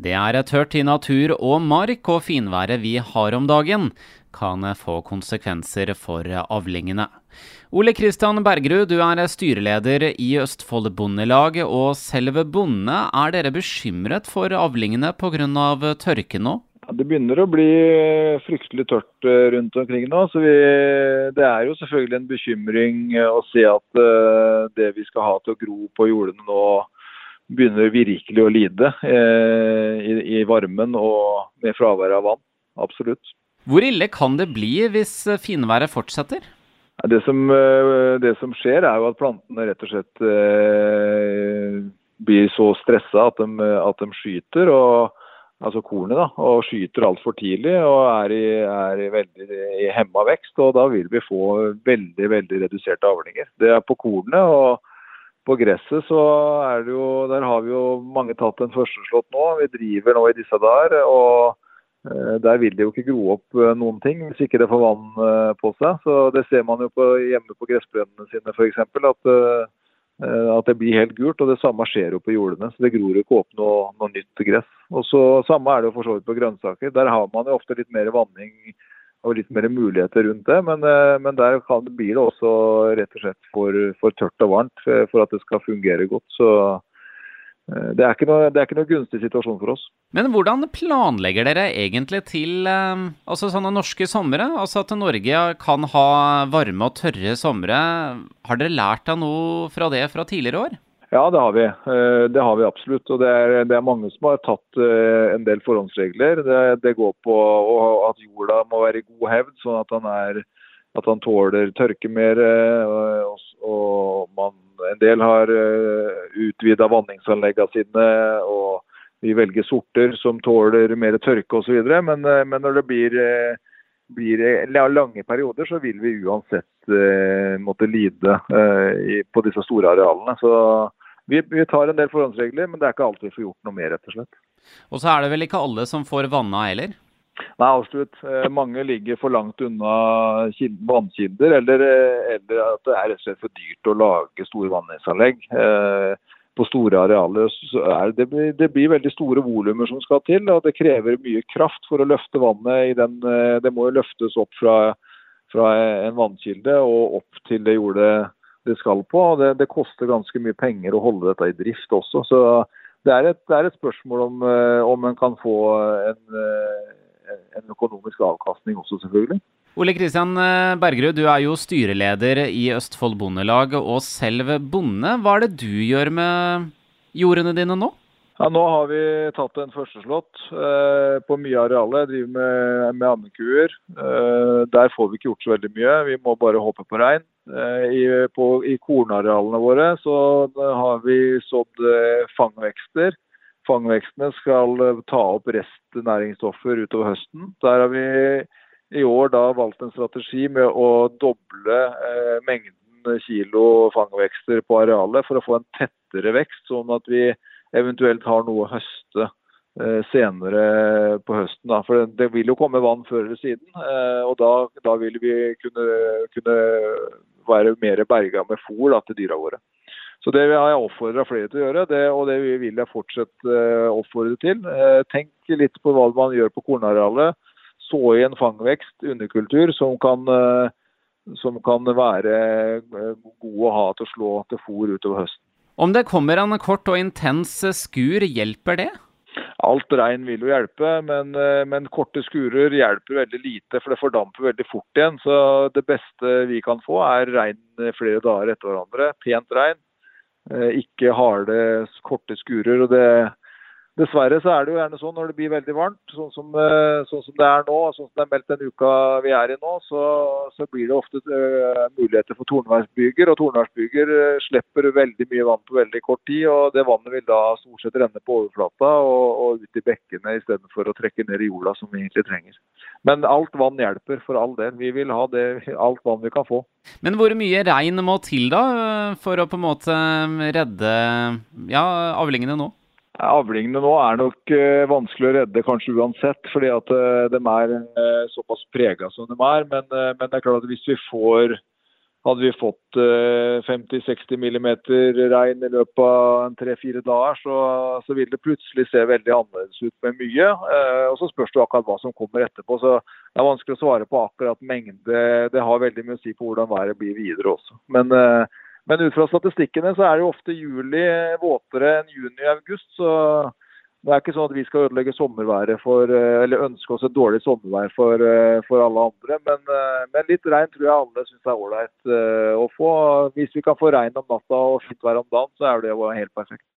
Det er tørt i natur og mark, og finværet vi har om dagen kan få konsekvenser for avlingene. Ole Kristian Bergerud, du er styreleder i Østfold Bondelag, og selve bonde, er dere bekymret for avlingene pga. tørke nå? Det begynner å bli fryktelig tørt eh, rundt omkring nå. så vi, Det er jo selvfølgelig en bekymring å se at uh, det vi skal ha til å gro på jordene nå, begynner virkelig å lide eh, i, i, varmen og med fravær av vann. Absolutt. Hvor ille kan det bli hvis finværet fortsetter? Det som, uh, det som skjer, er jo at plantene rett og slett blir så stressa at, at de skyter. og altså kornet, da, og skyter altfor tidlig og er i, er i veldig i hemma vekst. og Da vil vi få veldig veldig reduserte avlinger. Det er på kornet. og på gresset så er det jo, der har vi jo mange tatt en førsteslått nå. Vi driver nå i disse dager. og eh, Der vil det jo ikke gro opp eh, noen ting hvis ikke det får vann eh, på seg. så Det ser man jo på, hjemme på gressbrønnene sine f.eks. At at det blir helt gult. og Det samme skjer jo på jordene. så Det gror ikke opp noe, noe nytt gress. Og så Samme er det jo for så vidt på grønnsaker. Der har man jo ofte litt mer vanning og litt mer muligheter rundt det. Men, eh, men der kan, blir det også rett og slett for, for tørt og varmt eh, for at det skal fungere godt. Så Eh, det er, noe, det er, ikke noe, gunstig situasjon for oss. Men hvordan planlegger dere egentlig til altså sånne norske somre? Altså at Norge kan ha varme og tørre somre. Har dere lært av noe fra det fra tidligere år? Ja, det har vi. Eh, det har vi absolutt. Og det er, det er mange som har tatt en del forhåndsregler. Det, det, går på at jorda må være i god hevd, sånn at han, er, at han tåler tørke mer. Og, og man en del har eh, utvida vanningsanleggene sine, og vi velger sorter som tåler mer tørke osv. Men, men når det blir, blir lange perioder, så vil vi uansett måtte lide på disse store arealene. Så vi, vi, tar en del forhåndsregler, men det er ikke alltid vi får gjort noe mer, rett og slett. Og så er det vel ikke alle som får vanna heller? Nei, absolutt. Eh, mange ligger for langt unna vannkilder, eller, eh, eller, at det er rett og slett for dyrt å lage store vanningsanlegg. Eh, på store arealer det, blir, det blir veldig store volumer som skal til, og det krever mye kraft for å løfte vannet. i den, Det må jo løftes opp fra, fra en vannkilde og opp til det jordet det skal på. det, det, koster ganske mye penger å holde dette i drift også. så det er et, det er et spørsmål om, om en kan få en en økonomisk avkastning også, selvfølgelig. Ole Kristian eh, Bergerud, du er jo styreleder i Østfold Bondelag og selv bonde. Hva er det du gjør med jordene dine nå? Ja, nå har vi tatt en førsteslått eh, på mye areal. Jeg driver med, med andekuer. Eh, der får vi ikke gjort så veldig mye. Vi må bare håpe på regn. Eh, i, på, I kornarealene våre så har vi sådd eh, fangvekster fangvekstene skal eh, ta opp restnæringsstoffer utover høsten. Der har vi i år da valgt en strategi med å doble eh, mengden kilo fangvekster på arealet for å få en tettere vekst, sånn at vi eventuelt har noe å høste eh, senere på høsten. Da. For det vil jo komme vann før eller siden, eh, og da, da, vil vi kunne, kunne være mer berga med fôr da, til dyra våre. Så Det har jeg oppfordra flere til å gjøre, det, og det vil jeg fortsette å oppfordre til. Tenk litt på hva man gjør på kornarealet. Så i en fangvekst, underkultur, som kan, som kan være god å ha til å slå til fôr utover høsten. Om det kommer en kort og intens skur, hjelper det? Alt regn vil jo hjelpe, men, men, korte skurer hjelper veldig lite, for det fordamper veldig fort igjen. Så det beste vi kan få, er regn flere dager etter hverandre. Pent regn. Eh, ikke harde, korte skurer. og det Dessverre så er det jo gjerne sånn når det blir veldig varmt, sånn som, eh, sånn som det er nå, sånn som det er meldt den uka vi er i nå, så, så blir det ofte uh, muligheter for tornværsbyger. Og tornværsbyger uh, slipper veldig mye vann på veldig kort tid, og det vannet vil da stort sett renne på overflata og, og ut i bekkene istedenfor å trekke ned i jorda, som vi egentlig trenger. Men alt vann hjelper, for all del. Vi vil ha det, alt vann vi kan få. Men hvor mye regn må til da, for å på en måte redde ja, avlingene nå? Avlingene nå er nok uh, vanskelig å redde kanskje uansett, fordi at uh, de er uh, såpass prega som de er. Men, men, det er klart at hvis vi får hadde vi fått 50-60 mm regn i løpet av tre-fire dager, så, så, vil det plutselig se veldig annerledes ut med mye. Og Så spørs det akkurat hva som kommer etterpå. så Det er vanskelig å svare på akkurat mengde. Det har veldig mye å si på hvordan været blir videre også. Men, men ut fra statistikkene så er det jo ofte juli våtere enn juni-august. så det er ikke sånn at vi skal ødelegge sommerværet for, eh, eller ønske oss et dårlig sommervær for, eh, for alle andre. Men, eh, men, litt regn tror jeg alle syns er ålreit å få. Hvis vi kan få regn om natta og fint vær om dagen, så er det jo helt perfekt.